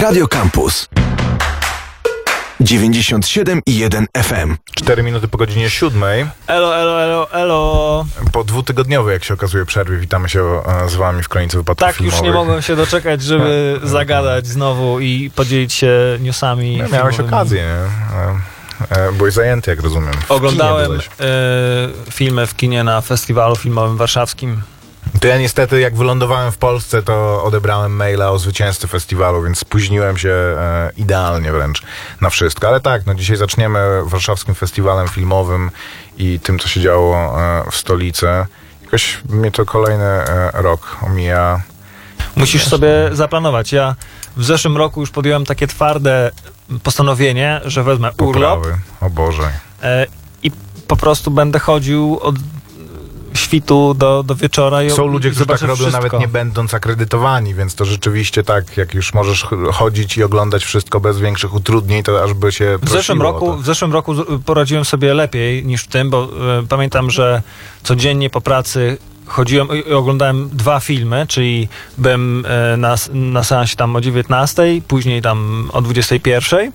Radio Campus 97,1 FM. 4 minuty po godzinie 7. Elo, elo, elo, elo. Po dwutygodniowej, jak się okazuje, przerwie witamy się e, z wami w Kronicy Wypadków Tak, już Filmowych. nie mogłem się doczekać, żeby zagadać znowu i podzielić się newsami. No, Miałeś okazję, nie? E, e, Byłeś zajęty, jak rozumiem. W Oglądałem e, filmy w kinie na festiwalu filmowym warszawskim. To ja niestety, jak wylądowałem w Polsce, to odebrałem maila o zwycięzcy festiwalu, więc spóźniłem się e, idealnie wręcz na wszystko. Ale tak, no dzisiaj zaczniemy warszawskim festiwalem filmowym i tym, co się działo e, w stolicy. Jakoś mnie to kolejny e, rok omija. Musisz sobie zaplanować. Ja w zeszłym roku już podjąłem takie twarde postanowienie, że wezmę urlop Poprawy. O Boże. e, i po prostu będę chodził od świtu do, do wieczora i Są ludzie, którzy tak robią wszystko. nawet nie będąc akredytowani, więc to rzeczywiście tak, jak już możesz ch- chodzić i oglądać wszystko bez większych utrudnień, to aż by się W zeszłym, roku, w zeszłym roku poradziłem sobie lepiej niż w tym, bo e, pamiętam, że codziennie po pracy chodziłem i oglądałem dwa filmy, czyli byłem e, na, na seansie tam o 19, później tam o 21.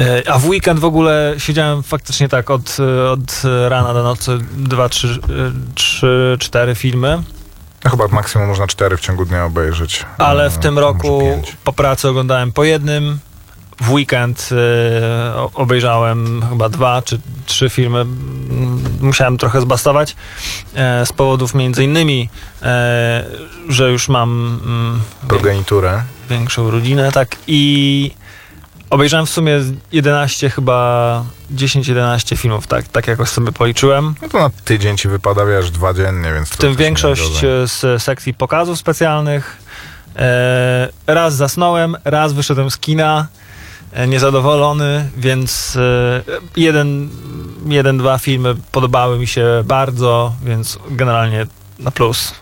E, A w weekend w ogóle siedziałem faktycznie tak od, e, od rana do nocy dwa, trzy, e, trzy, cztery filmy. No, chyba maksimum można cztery w ciągu dnia obejrzeć. Ale w tym roku po pracy oglądałem po jednym. W weekend obejrzałem chyba dwa czy trzy filmy. Mm, Musiałem trochę zbastować z powodów między innymi, że już mam mm, Progeniturę. większą rodzinę, tak i obejrzałem w sumie 11 chyba 10-11 filmów, tak, tak jakoś sobie policzyłem. No to na tydzień ci wypada, wiesz, dwa dziennie, więc W tym większość e, z sekcji pokazów specjalnych. E, raz zasnąłem, raz wyszedłem z kina e, niezadowolony, więc e, jeden, jeden, dwa filmy podobały mi się bardzo, więc generalnie na plus.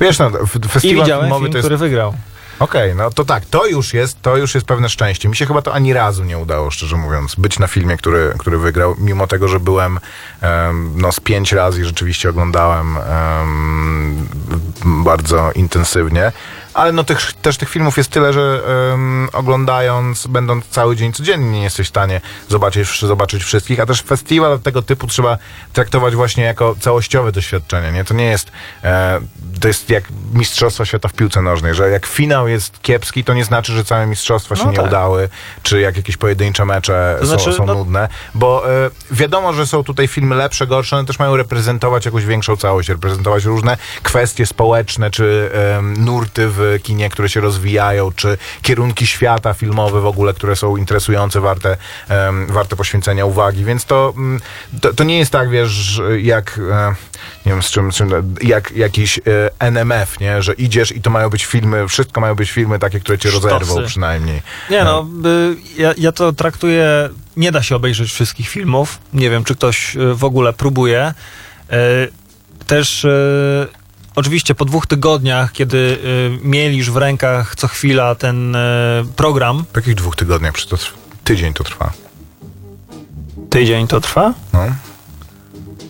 Wiesz, no, f- I festiwal widziałem film, jest... który wygrał. Okej, no to tak, to już jest, to już jest pewne szczęście. Mi się chyba to ani razu nie udało, szczerze mówiąc, być na filmie, który, który wygrał, mimo tego, że byłem em, no, z pięć razy i rzeczywiście oglądałem em, bardzo intensywnie. Ale no tych, też tych filmów jest tyle, że em, oglądając, będąc cały dzień codziennie, nie jesteś w stanie zobaczyć, zobaczyć wszystkich, a też festiwal tego typu trzeba traktować właśnie jako całościowe doświadczenie, nie? To nie jest, e, to jest jak Mistrzostwa Świata w piłce nożnej, że jak finał jest kiepski, to nie znaczy, że całe mistrzostwa się No nie tak. udały, czy jak jakieś pojedyncze mecze To są, znaczy, są no- nudne, bo e, wiadomo, że są tutaj filmy lepsze, gorsze, one też mają reprezentować jakąś większą całość, reprezentować różne kwestie społeczne, czy em, nurty w kinie, które się rozwijają, czy kierunki świata filmowe w ogóle, które są interesujące, warte, warte poświęcenia uwagi, więc to, mm, to, to nie jest tak, wiesz, jak e, nie wiem z czym, z czym jak jakiś e, NMF, nie, że idziesz i to mają być filmy, wszystko mają być filmy takie, które cię Sztosy. rozerwą przynajmniej. Nie no, y, ja, ja to traktuję, nie da się obejrzeć wszystkich filmów. Nie wiem, czy ktoś w ogóle próbuje. Też oczywiście po dwóch tygodniach, kiedy y, mielisz w rękach co chwila ten y, program, jakich dwóch tygodniach, przecież tydzień to trwa. tydzień to trwa? No.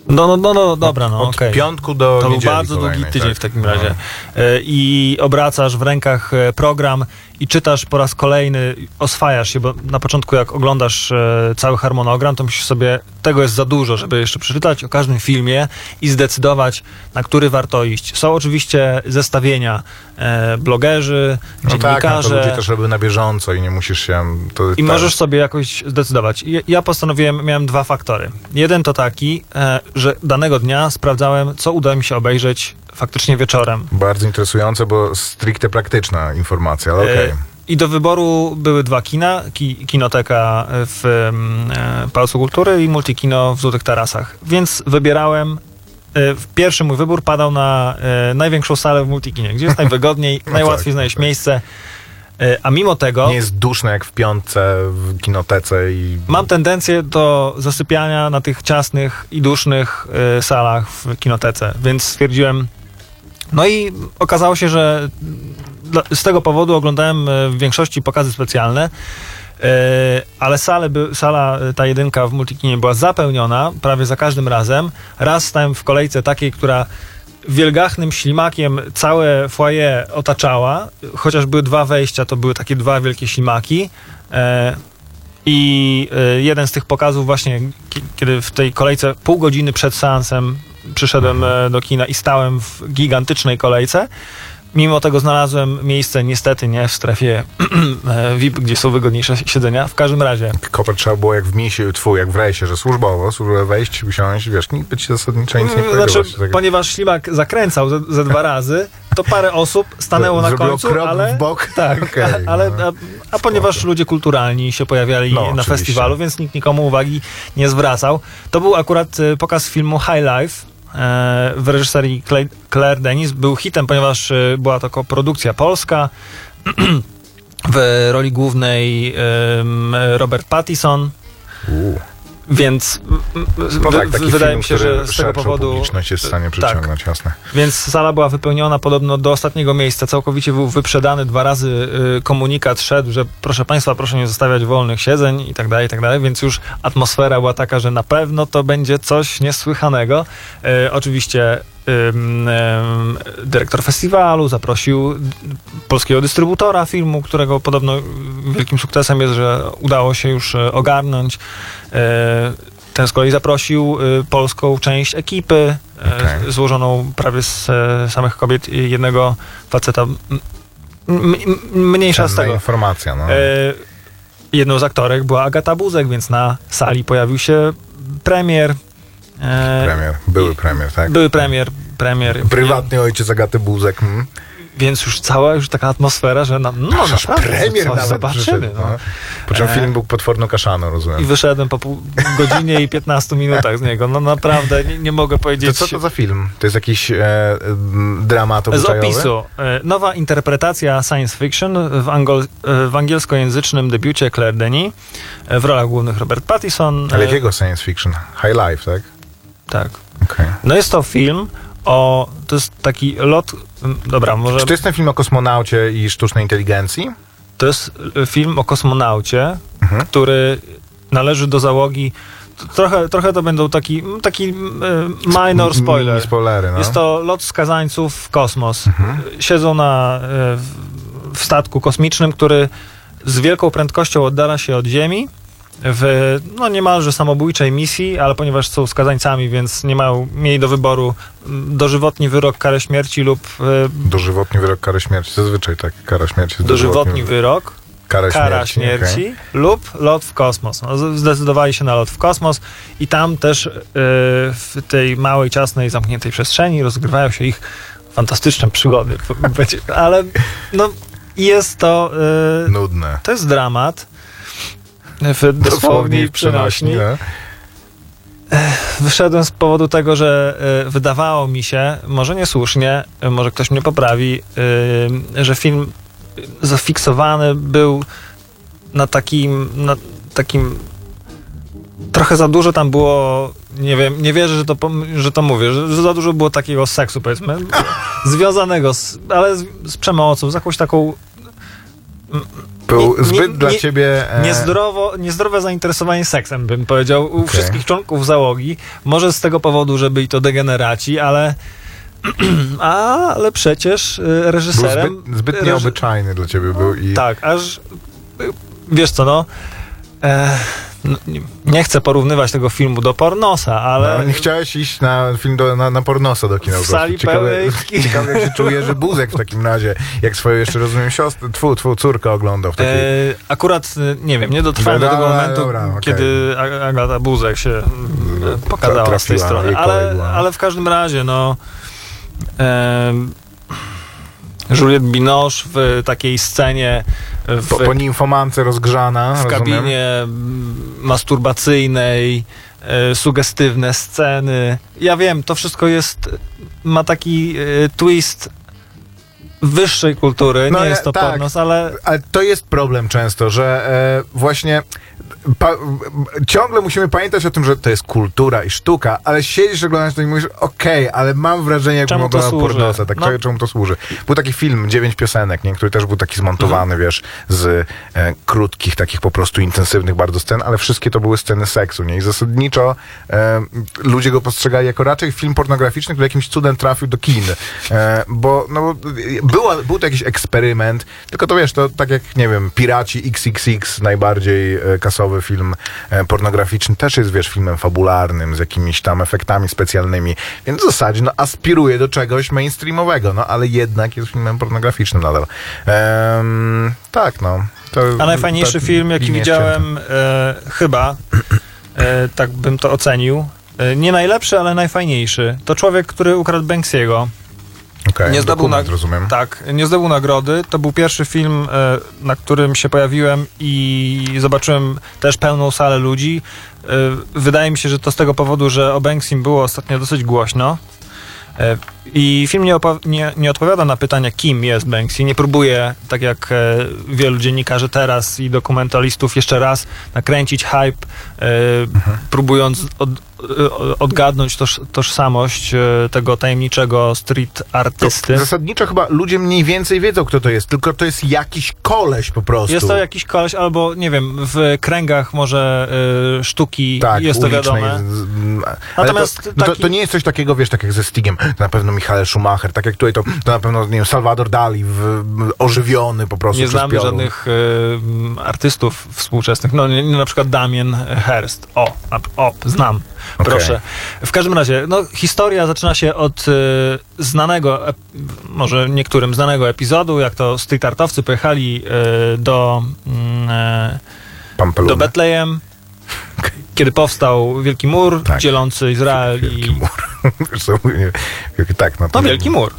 No, no, no, no dobra, no okej. piątku do To był bardzo długi tydzień tak? w takim No. razie. E, I obracasz w rękach e, program i czytasz po raz kolejny, oswajasz się, bo na początku jak oglądasz e, cały harmonogram, to myślisz sobie, tego jest za dużo, żeby jeszcze przeczytać o każdym filmie i zdecydować, na który warto iść. Są oczywiście zestawienia blogerzy, No tak, no dziennikarze. to ludzie też robią na bieżąco i nie musisz się... To, I tak. możesz sobie jakoś zdecydować. Ja postanowiłem, miałem dwa faktory. Jeden to taki, że danego dnia sprawdzałem, co uda mi się obejrzeć faktycznie wieczorem. Bardzo interesujące, bo stricte praktyczna informacja, ale okej. E, I do wyboru były dwa kina. Ki, kinoteka w mm, e, Pałacu Kultury i multikino w Złotych Tarasach. Więc wybierałem. e, Pierwszy mój wybór padał na e, największą salę w multikinie, gdzie jest najwygodniej, No najłatwiej tak, znaleźć tak. miejsce. E, A mimo tego Nie jest duszne jak w piątce w kinotece i... mam tendencję do zasypiania na tych ciasnych i dusznych e, salach w kinotece, więc stwierdziłem. No i okazało się, że z tego powodu oglądałem e, w większości pokazy specjalne. Ale sale by, sala, ta jedynka w Multikinie była zapełniona prawie za każdym razem. Raz stałem w kolejce takiej, która wielgachnym ślimakiem całe foyer otaczała, chociaż były dwa wejścia, to były takie dwa wielkie ślimaki. E, I e, jeden z tych pokazów właśnie, ki- kiedy w tej kolejce pół godziny przed seansem przyszedłem e, do kina i stałem w gigantycznej kolejce. Mimo tego znalazłem miejsce, niestety nie w strefie e, VIP, gdzie są wygodniejsze siedzenia. W każdym razie Koper trzeba było jak w misie, twój, jak w rejsie, że służbowo, służbowo wejść, usiąść, wiesz, nikt by ci zasadniczo nic nie powiedział. Znaczy, ponieważ ślimak zakręcał ze, ze dwa razy, to parę osób stanęło na końcu, krok ale w bok? tak, Okej, ale no. a, a ponieważ ludzie kulturalni się pojawiali No, na oczywiście. festiwalu, więc nikt nikomu uwagi nie zwracał. To był akurat e, pokaz filmu High Life w reżyserii Claire Denis. Był hitem, ponieważ e, była to koprodukcja polska. W roli głównej Robert Pattinson, Uuu. Więc No tak, wydaje film, mi się, że z tego powodu publiczność jest w stanie tak, przyciągnąć, jasne. więc sala była wypełniona podobno do ostatniego miejsca. Całkowicie był wyprzedany. Dwa razy y, komunikat szedł, że proszę Państwa, proszę nie zostawiać wolnych siedzeń i tak dalej, i tak dalej. Więc już atmosfera była taka, że na pewno to będzie coś niesłychanego. Y, oczywiście dyrektor festiwalu zaprosił polskiego dystrybutora filmu, którego podobno wielkim sukcesem jest, że udało się już y, ogarnąć. Y, ten z kolei zaprosił y, polską część ekipy, y, Okej. złożoną prawie z e, samych kobiet i jednego faceta. Mniejsza z tego. informacja, no. E, jedną z aktorek była Agata Buzek, więc na sali pojawił się premier. E, Premier, były premier, tak? Były premier, premier. Prywatny ojciec Agaty Buzek. Mm. Więc już cała już taka atmosfera, że na, no Aż naprawdę, premier coś zobaczymy. No. no. Po czym E. film był potworno kaszano, I rozumiem. wyszedłem po pół godzinie i 15 minutach z niego. No naprawdę, nie, nie mogę To powiedzieć. co to za film? To jest jakiś e, m, dramat Z obyczajowy? opisu. E, Nowa interpretacja science fiction w, angol, e, w angielskojęzycznym debiucie Claire Denis. E, W rolach głównych Robert Pattinson. Ale e, jakiego science fiction? High Life, tak? Tak. Okej. No jest to film o... To jest taki lot... Dobra, może... Czy to jest ten film o kosmonaucie i sztucznej inteligencji? To jest e, film o kosmonaucie, Mhm. który należy do załogi... Trochę, trochę to będą taki, taki minor spoiler. Mini spoilery, no. Jest to lot skazańców w kosmos. Mhm. Siedzą na, w, w statku kosmicznym, który z wielką prędkością oddala się od Ziemi w no niemalże samobójczej misji, ale ponieważ są skazańcami, więc nie mają, mieli do wyboru m, dożywotni wyrok, karę śmierci lub e, Dożywotni wyrok kary śmierci. Zazwyczaj tak, kara śmierci jest dożywotni wyrok, Kara kara śmierci, śmierci okej. lub lot w kosmos. No, zdecydowali się na lot w kosmos i tam też e, w tej małej, ciasnej, zamkniętej przestrzeni rozgrywają się ich fantastyczne przygody. Ale no, jest to... e, Nudne. To jest dramat. W dosłownie i przenośni. no. Wyszedłem z powodu tego, że e, wydawało mi się, może niesłusznie, e, może ktoś mnie poprawi, e, że film zafiksowany był na takim, na takim trochę za dużo tam było, nie wiem, nie wierzę, że to, że to mówię, że, że za dużo było takiego seksu, powiedzmy, związanego z, ale z, z przemocą, z jakąś taką Był Nie- zbyt nie- dla nie- ciebie... E, Niezdrowo, niezdrowe zainteresowanie seksem, bym powiedział, u Okej. wszystkich członków załogi. Może z tego powodu, że byli to degeneraci, ale. ale przecież y, był reżyserem. zbyt, zbyt reży- nieobyczajny dla ciebie był i... Tak, aż. y, Wiesz co, no. E, no, nie- nie chcę porównywać tego filmu do pornosa, ale. No, nie chciałeś iść na film do, na, na pornosa do kina. W sali ciekawe, ciekawe, jak się czuje, że Buzek w takim razie, jak swoją jeszcze, rozumiem, siostrę, twu, twu córkę oglądał w takiej... E, akurat, y, nie wiem, nie dotrwałem do tego momentu, dobra, okej. kiedy Ag- Agata Buzek się mm, pokazała z tej strony. Ale, ale w każdym razie, no... em, Juliette Binoche w takiej scenie w, po, po nimfomance rozgrzana, w rozumiem. kabinie masturbacyjnej, e, sugestywne sceny. Ja wiem, to wszystko jest, ma taki e, twist wyższej kultury, No, nie jest to tak. pornos, ale Ale to jest problem często, że e, właśnie pa, ciągle musimy pamiętać o tym, że to jest kultura i sztuka, ale siedzisz oglądasz to i mówisz, okej, ale mam wrażenie, jakbym oglądał pornosa, tak No. czemu- to służy. Był taki film, Dziewięć piosenek, nie, który też był taki zmontowany, Mhm. wiesz, z e, krótkich, takich po prostu intensywnych bardzo scen, ale wszystkie to były sceny seksu, nie? I zasadniczo e, ludzie go postrzegali jako raczej film pornograficzny, który jakimś cudem trafił do kin. E, bo no, bo była, był to jakiś eksperyment, tylko to wiesz, to tak jak, nie wiem, Piraci XXX, najbardziej e, kasowy film e, pornograficzny, też jest, wiesz, filmem fabularnym, z jakimiś tam efektami specjalnymi, więc w zasadzie, no, aspiruje do czegoś mainstreamowego, no, ale jednak jest filmem pornograficznym nadal. Em, tak, no. To, A najfajniejszy ta film, jaki widziałem, e, chyba, e, tak bym to ocenił, e, nie najlepszy, ale najfajniejszy, to człowiek, który ukradł Banksiego. Okej, nie zdobył dokument, rozumiem. Tak, nie zdobył nagrody. To był pierwszy film, e, na którym się pojawiłem i zobaczyłem też pełną salę ludzi. E, Wydaje mi się, że to z tego powodu, że o Banksim było ostatnio dosyć głośno. E, I film nie, nie, nie odpowiada na pytania, kim jest Banksy. Nie próbuje, tak jak e, wielu dziennikarzy teraz i dokumentalistów, jeszcze raz nakręcić hype, e, próbując od, e, odgadnąć toż, tożsamość e, tego tajemniczego street artysty. Zasadniczo chyba ludzie mniej więcej wiedzą, kto to jest, tylko to jest jakiś koleś po prostu. Jest to jakiś koleś, albo nie wiem, w kręgach może y, sztuki tak, jest to wiadome. ale Natomiast to, no to, taki- to nie jest coś takiego, wiesz, tak jak ze Stigiem, to na pewno Michael Schumacher, tak jak tutaj to, to na pewno, nie wiem, Salvador Dali, w, ożywiony po prostu Nie znamy piorun. żadnych y, artystów współczesnych. No, nie, na przykład Damien Hirst. O, o znam. Okej. Proszę. W każdym razie, no, historia zaczyna się od y, znanego, ep- może niektórym znanego epizodu, jak to street artowcy pojechali y, do, mm, e, do Betlejem, kiedy powstał Wielki Mur Tak. dzielący Izrael Wielki i mur. Tak, no to No wielki mur.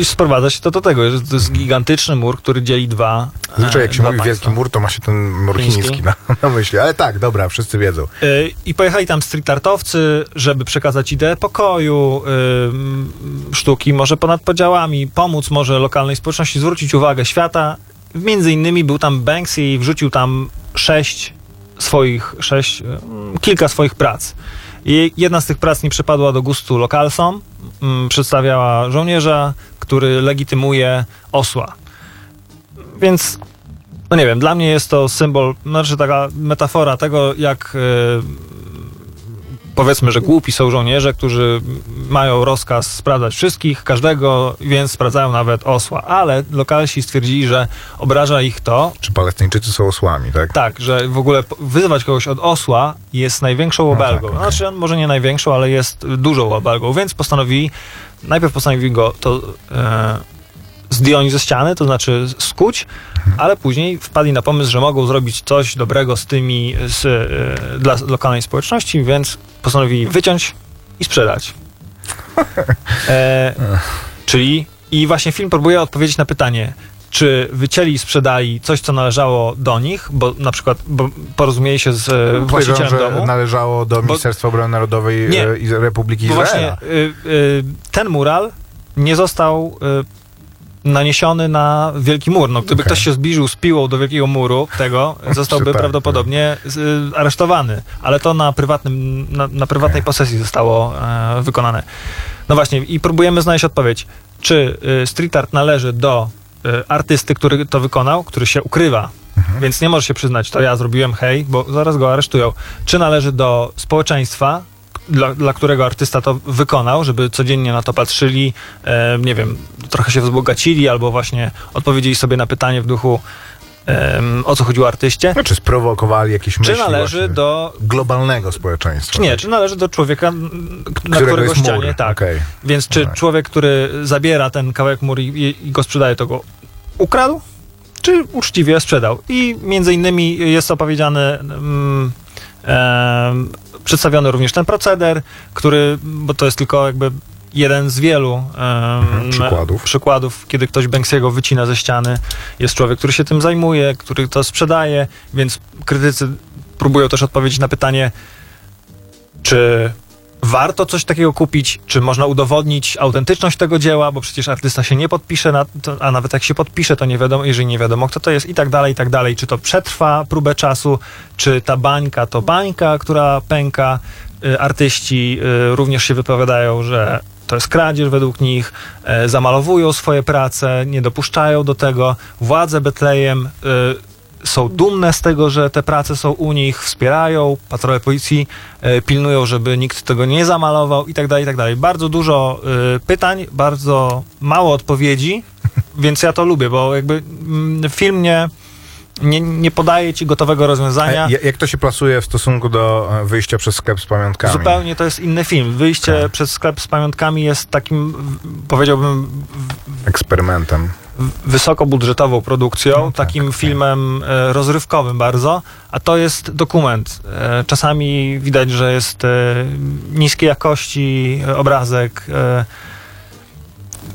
I, sprowadza się to do tego, że to jest gigantyczny mur, który dzieli dwa. Zazwyczaj jak e, się mówi państwa. wielki mur, to ma się ten mur Chiński. chiński na, na myśli, ale tak, dobra, wszyscy wiedzą. Y, I pojechali tam street artowcy, żeby przekazać ideę pokoju, m, sztuki, może ponad podziałami, pomóc może lokalnej społeczności, zwrócić uwagę świata. Między innymi był tam Banksy i wrzucił tam sześć swoich, sześć, y, kilka swoich prac. I jedna z tych prac nie przypadła do gustu lokalsom. Mm, Przedstawiała żołnierza, który legitymuje osła. Więc no nie wiem, dla mnie jest to symbol, znaczy taka metafora tego, jak e, powiedzmy, że głupi są żołnierze, którzy mają rozkaz sprawdzać wszystkich, każdego, więc sprawdzają nawet osła. Ale lokalsi stwierdzili, że obraża ich to, Czy Palestyńczycy są osłami, tak? tak, że w ogóle wyzywać kogoś od osła jest największą obelgą. tak, okej. Znaczy, może nie największą, ale jest dużą obelgą, więc postanowili, najpierw postanowili go to e, zdjąć ze ściany, to znaczy skuć, ale później wpadli na pomysł, że mogą zrobić coś dobrego z tymi, z, e, dla lokalnej społeczności, więc postanowili wyciąć i sprzedać. E, czyli i właśnie film próbuje odpowiedzieć na pytanie, czy wycięli i sprzedali coś, co należało do nich, bo na przykład bo porozumieli się z e, właścicielem Podejrzewam, że domu. należało do Ministerstwa Obrony Narodowej Nie. e, Iz- Republiki Bo Izraela. właśnie y, y, ten mural nie został y, naniesiony na Wielki Mur. No, gdyby Okej. ktoś się zbliżył z piłą do Wielkiego Muru, tego, zostałby tak, prawdopodobnie y, aresztowany. Ale to na, prywatnym, na, na prywatnej posesji zostało e, wykonane. No właśnie, i próbujemy znaleźć odpowiedź, czy y, street art należy do y, artysty, który to wykonał, który się ukrywa, Mhm. więc nie może się przyznać, to ja zrobiłem, hej, bo zaraz go aresztują. Czy należy do społeczeństwa, dla, dla którego artysta to wykonał, żeby codziennie na to patrzyli, e, nie wiem, trochę się wzbogacili, albo właśnie odpowiedzieli sobie na pytanie w duchu, em, o co chodziło artyście. No, czy sprowokowali jakieś myśli Czy należy do globalnego społeczeństwa? czy nie, tak? czy należy do człowieka, na Którego którego ścianie, tak. Okej. Więc czy człowiek, który zabiera ten kawałek mur i, i- go sprzedaje, to go ukradł, czy uczciwie sprzedał? I między innymi jest opowiedziany, mm, em, przedstawiony również ten proceder, który, bo to jest tylko jakby jeden z wielu em, przykładów. przykładów, kiedy ktoś Banksiego wycina ze ściany. Jest człowiek, który się tym zajmuje, który to sprzedaje, więc krytycy próbują też odpowiedzieć na pytanie, czy warto coś takiego kupić, czy można udowodnić autentyczność tego dzieła, bo przecież artysta się nie podpisze, na to, a nawet jak się podpisze, to nie wiadomo, jeżeli nie wiadomo, kto to jest i tak dalej, i tak dalej. Czy to przetrwa próbę czasu, czy ta bańka to bańka, która pęka. Y, Artyści y, również się wypowiadają, że to jest kradzież według nich, e, zamalowują swoje prace, nie dopuszczają do tego. Władze Betlejem y, są dumne z tego, że te prace są u nich, wspierają, patrole policji e, pilnują, żeby nikt tego nie zamalował i tak dalej, i tak dalej. Bardzo dużo y, pytań, bardzo mało odpowiedzi, więc ja to lubię, bo jakby mm, film nie, nie, nie podaje ci gotowego rozwiązania. Ja- jak to się plasuje w stosunku do e, wyjścia przez sklep z pamiątkami? Zupełnie to jest inny film. Wyjście Tak. przez sklep z pamiątkami jest takim, powiedziałbym, Eksperymentem. Wysokobudżetową produkcją, No tak, takim tak. filmem e, rozrywkowym bardzo, a to jest dokument. E, czasami widać, że jest e, niskiej jakości obrazek.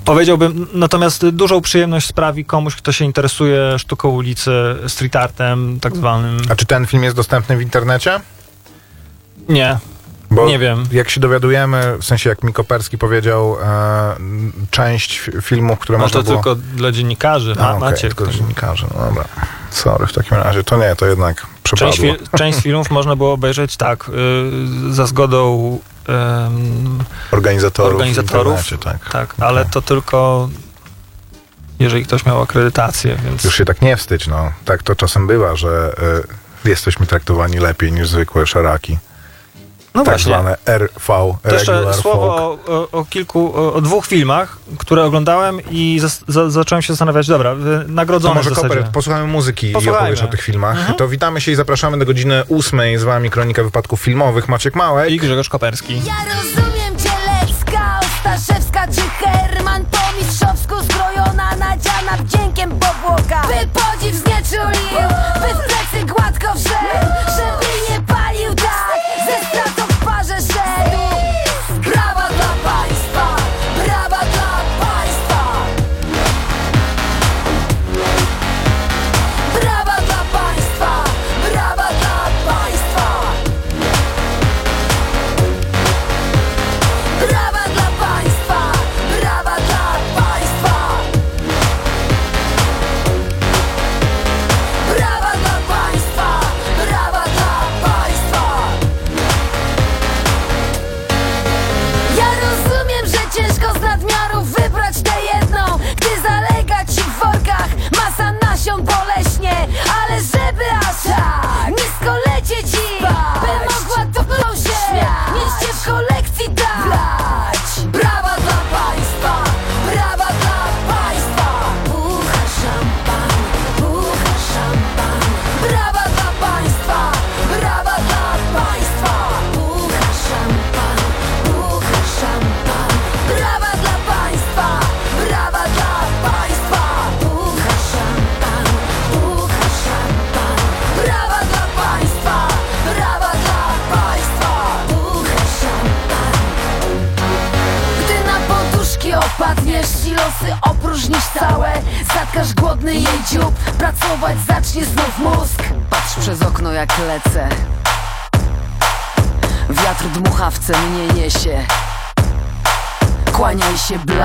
Powiedziałbym, natomiast dużą przyjemność sprawi komuś, kto się interesuje sztuką ulicy, street artem, tak zwanym. A czy ten film jest dostępny w internecie? Nie, Bo nie wiem. jak się dowiadujemy, w sensie jak mi Koperski powiedział, e, część fi- filmów, które No można to było... tylko dla dziennikarzy. A, Ma, okej, macie tylko ktoś- dziennikarzy. No dobra. Sorry, w takim razie. To nie, to jednak przepadło. Część, fil- część filmów można było obejrzeć tak, y, za zgodą ym, Organizatorów. organizatorów. tak. tak, ale to tylko jeżeli ktoś miał akredytację, więc Już się tak nie wstydź, no. Tak to czasem bywa, że e, jesteśmy traktowani lepiej niż zwykłe szaraki. No tak właśnie. zwane RV, To jeszcze regular słowo folk. o, o, o kilku, o, o dwóch filmach, które oglądałem i zas, za, zacząłem się zastanawiać, dobra, y, To nagrodzone może. Koper, posłuchamy muzyki i Posłuchajmy. opowiesz o tych filmach. Mhm. To witamy się i zapraszamy do godziny ósmej. Z wami Kronika Wypadków Filmowych. Maciek Małek. I Grzegorz Koperski. Ja rozumiem Cielecka, Ostaszewska czy Herman Po mistrzowsku zbrojona, nadziana wdziękiem powłoka By podziw znieczulił, by w plecy gładko wszedł Żeby nie palił tak, ze stratą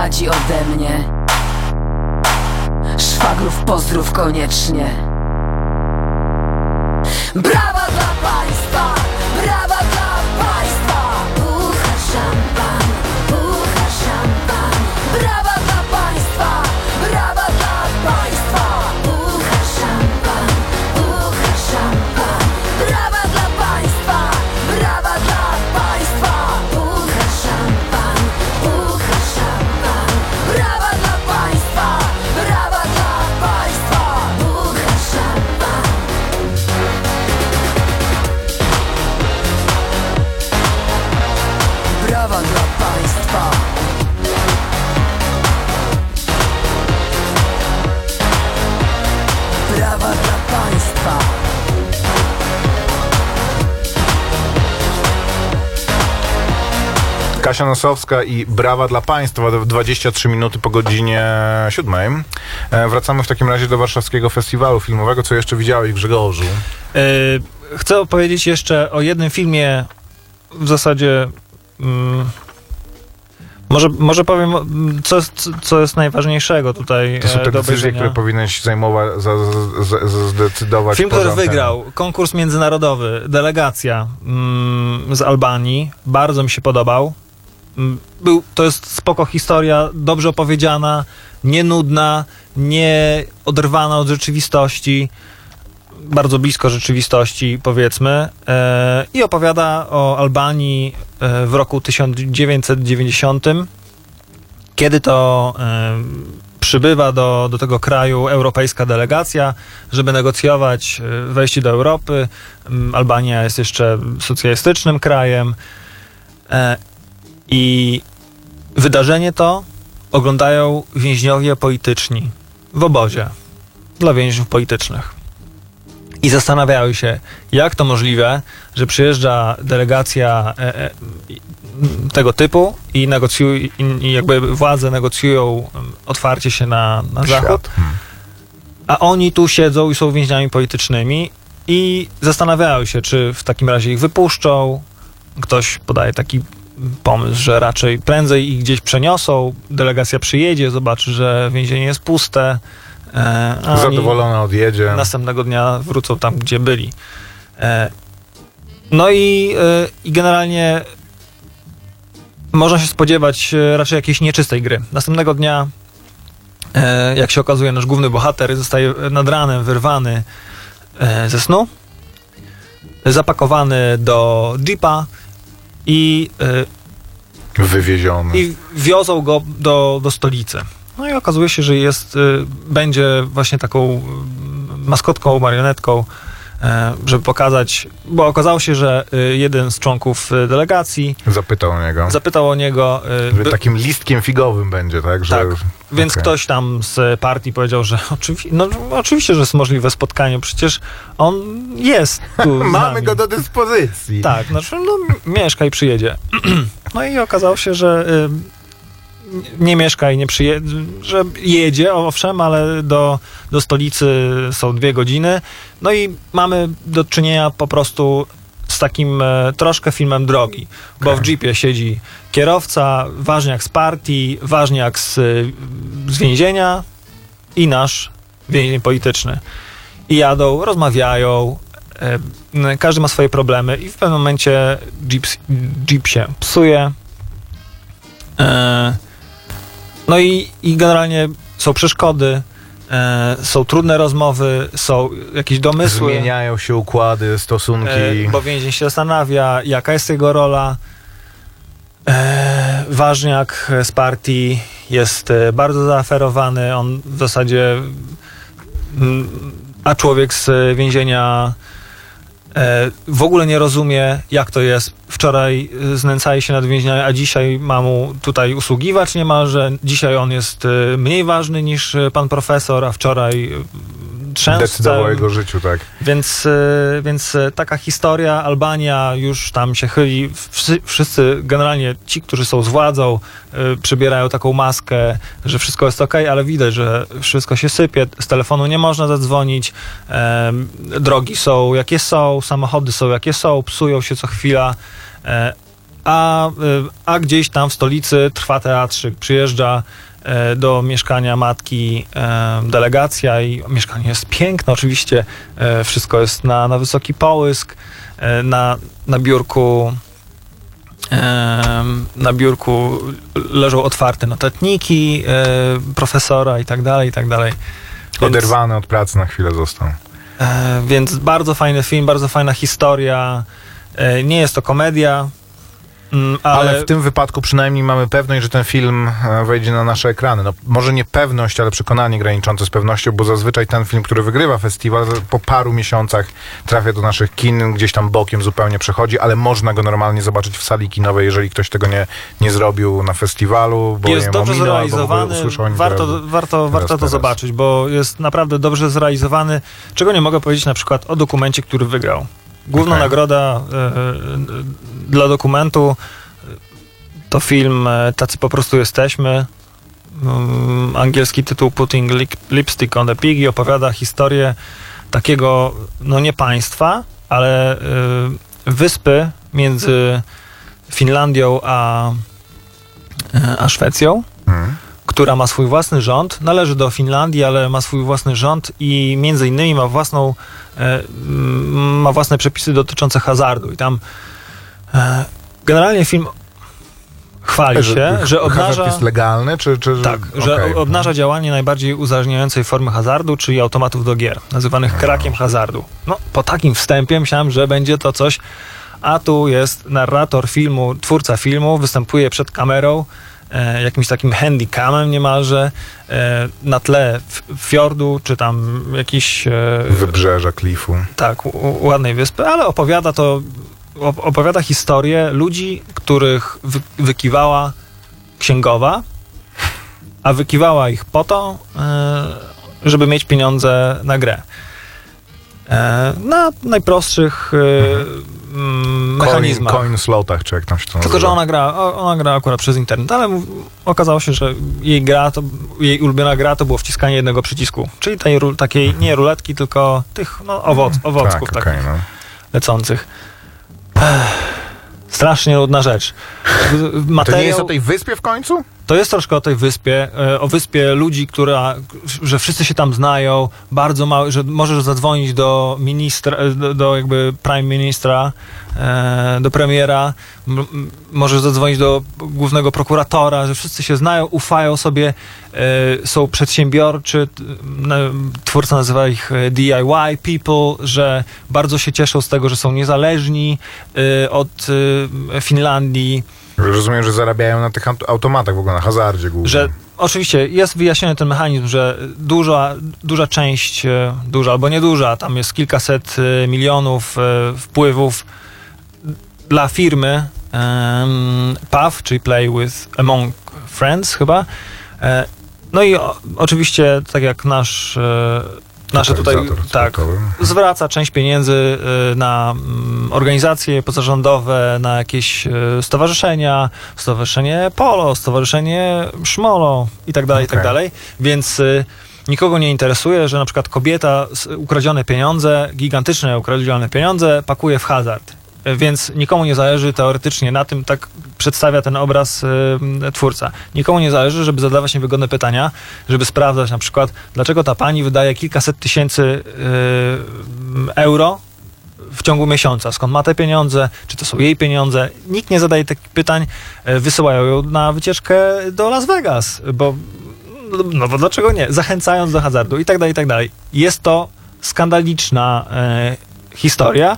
Bladzi ode mnie. Szwagrów pozdrów koniecznie. Brawa Kasia Nosowska i brawa dla Państwa. 23 minuty po godzinie 7. E, wracamy w takim razie do Warszawskiego Festiwalu Filmowego. Co jeszcze widziałeś, Grzegorzu? Y, chcę opowiedzieć jeszcze o jednym filmie w zasadzie mm, może, może powiem, co, jest- co jest najważniejszego tutaj To są e, te decyzje, które powinieneś zajmować, za, za, za, zdecydować Film, który wygrał, konkurs międzynarodowy, delegacja mm, z Albanii, bardzo mi się podobał. Był, to jest spoko historia, dobrze opowiedziana, nie nudna, nie oderwana od rzeczywistości, bardzo blisko rzeczywistości, powiedzmy, e, i opowiada o Albanii e, w roku 1990, kiedy to e, przybywa do, do tego kraju europejska delegacja, żeby negocjować e, wejście do Europy. Albania jest jeszcze socjalistycznym krajem. I wydarzenie to oglądają więźniowie polityczni w obozie dla więźniów politycznych. I zastanawiają się, jak to możliwe, że przyjeżdża delegacja e, e, tego typu i negocjują, i, jakby władze negocjują em, otwarcie się na, na zachód, Hmm. a oni tu siedzą i są więźniami politycznymi i zastanawiają się, czy w takim razie ich wypuszczą. Ktoś podaje taki pomysł, że raczej prędzej ich gdzieś przeniosą, delegacja przyjedzie, zobaczy, że więzienie jest puste. e, Zadowolona odjedzie. następnego dnia wrócą tam, gdzie byli. E, no i, e, i generalnie można się spodziewać e, raczej jakiejś nieczystej gry. Następnego dnia, e, jak się okazuje, nasz główny bohater zostaje nad ranem wyrwany e, ze snu, zapakowany do jeepa i e, Wywieziony. i wiozą go do, do stolicy. No i okazuje się, że jest, y, będzie właśnie taką y, maskotką, marionetką, e, żeby pokazać, bo okazało się, że jeden z członków delegacji Zapytał o niego. zapytał o niego, by- takim listkiem figowym będzie, tak? Że, tak, więc okej. ktoś tam z partii powiedział, że oczywi- no, oczywiście, że jest możliwe spotkanie, przecież on jest tu Mamy go do dyspozycji. Tak, znaczy no, mieszka i przyjedzie. No i okazało się, że y, nie mieszka i nie przyjedzie, że jedzie, owszem, ale do, do stolicy są dwie godziny. No i mamy do czynienia po prostu z takim e, troszkę filmem drogi, bo Okej. w jeepie siedzi kierowca, ważniak z partii, ważniak z, y, z więzienia i nasz więzień polityczny. I jadą, rozmawiają, e, każdy ma swoje problemy i w pewnym momencie jeep, jeep się psuje. E, no i, i generalnie są przeszkody, e, są trudne rozmowy, są jakieś domysły. Zmieniają się układy, stosunki. E, bo więzień się zastanawia, jaka jest jego rola. E, ważniak z partii jest e, bardzo zaaferowany. On w zasadzie. A człowiek z więzienia w ogóle nie rozumie, jak to jest. Wczoraj e, znęcali się nad więźniami, a dzisiaj ma mu tutaj usługiwać niemalże. Dzisiaj on jest e, mniej ważny niż e, pan profesor, a wczoraj e, trzęsł. Decydował o jego życiu, tak. więc, e, więc e, taka historia, Albania już tam się chyli, wszyscy, generalnie ci, którzy są z władzą, e, przybierają taką maskę, że wszystko jest ok, ale widać, że wszystko się sypie, z telefonu nie można zadzwonić, drogi są jakie są, samochody są jakie są, psują się co chwila, a, a gdzieś tam w stolicy trwa teatrzyk, przyjeżdża do mieszkania matki e, delegacja i mieszkanie jest piękne oczywiście, e, wszystko jest na, na wysoki połysk, e, na, na biurku na biurku leżą otwarte notatniki e, profesora i tak dalej, i tak dalej. Oderwany od pracy na chwilę został. E, więc bardzo fajny film, bardzo fajna historia. E, nie jest to komedia, mm, ale, Ale w tym wypadku przynajmniej mamy pewność, że ten film e, wejdzie na nasze ekrany. No, może nie pewność, ale przekonanie graniczące z pewnością, bo zazwyczaj ten film, który wygrywa festiwal, po paru miesiącach trafia do naszych kin, gdzieś tam bokiem zupełnie przechodzi, ale można go normalnie zobaczyć w sali kinowej, jeżeli ktoś tego nie, nie zrobił na festiwalu, bo jest nie dobrze ominął, zrealizowany. Warto, teraz. warto, warto to teraz. zobaczyć, bo jest naprawdę dobrze zrealizowany. Czego nie mogę powiedzieć na przykład o dokumencie, który wygrał. Główna Okej. nagroda e, e, dla dokumentu to film e, Tacy po prostu jesteśmy. Mm, angielski tytuł Putting Lip- Lipstick on the Pig i opowiada historię takiego, no nie państwa, ale wyspy między Finlandią a, a Szwecją, Mhm. która ma swój własny rząd, należy do Finlandii, ale ma swój własny rząd i między innymi ma własną, ma własne przepisy dotyczące hazardu. I tam e, generalnie film chwali się, że obnaża... jest legalny, czy... czy Tak, że okej. obnaża działanie najbardziej uzależniającej formy hazardu, czyli automatów do gier, nazywanych krakiem hazardu. No, po takim wstępie myślałem, że będzie to coś, a tu jest narrator filmu, twórca filmu, występuje przed kamerą, e, jakimś takim handicamem niemalże, e, na tle fiordu, czy tam jakiś... E, Wybrzeża, klifu. tak, ładnej wyspy, ale opowiada to, op- opowiada historię ludzi, których wy, wykiwała księgowa, a wykiwała ich po to, e, żeby mieć pieniądze na grę. E, na najprostszych e, mm, Coin, mechanizmach. coin slotach, czy jak tam się to Tylko, nazywa. że ona gra, ona gra akurat przez internet, ale okazało się, że jej gra, to, jej ulubiona gra to było wciskanie jednego przycisku. Czyli tej, takiej nie ruletki, tylko tych no, owoc, owocków tak, takich okej, no. lecących. Ech, strasznie nudna rzecz. W- To Materiał, nie jest o tej wyspie w końcu? To jest troszkę o tej wyspie, e, o wyspie ludzi, która, że wszyscy się tam znają, bardzo mały, że możesz zadzwonić do ministra, e, do, jakby prime ministra, e, do premiera, możesz zadzwonić do głównego prokuratora, że wszyscy się znają, ufają sobie, są przedsiębiorczy, twórca nazywa ich DIY people, że bardzo się cieszą z tego, że są niezależni od Finlandii, Rozumiem, że zarabiają na tych aut- automatach w ogóle, na hazardzie głównie. że oczywiście jest wyjaśniony ten mechanizm, że duża, duża część, e, duża albo nieduża, tam jest kilkaset e, milionów e, wpływów dla firmy um, PAF, czyli Play with Among Friends chyba. No i o, oczywiście, tak jak nasz, nasze tutaj, tak, sportowy. zwraca część pieniędzy y, na mm, organizacje pozarządowe, na jakieś y, stowarzyszenia, stowarzyszenie Polo, stowarzyszenie Szmolo i tak dalej, i tak dalej. Więc y, nikogo nie interesuje, że na przykład kobieta z- ukradzione pieniądze, gigantyczne ukradzione pieniądze pakuje w hazard. Y, Więc nikomu nie zależy teoretycznie na tym, tak przedstawia ten obraz y, twórca. Nikomu nie zależy, żeby zadawać niewygodne pytania, żeby sprawdzać na przykład, dlaczego ta pani wydaje kilkaset tysięcy y, euro w ciągu miesiąca. Skąd ma te pieniądze? Czy to są jej pieniądze? Nikt nie zadaje takich pytań. y, Wysyłają ją na wycieczkę do Las Vegas, bo no bo dlaczego nie? Zachęcając do hazardu i tak dalej, i tak dalej. Jest to skandaliczna e, historia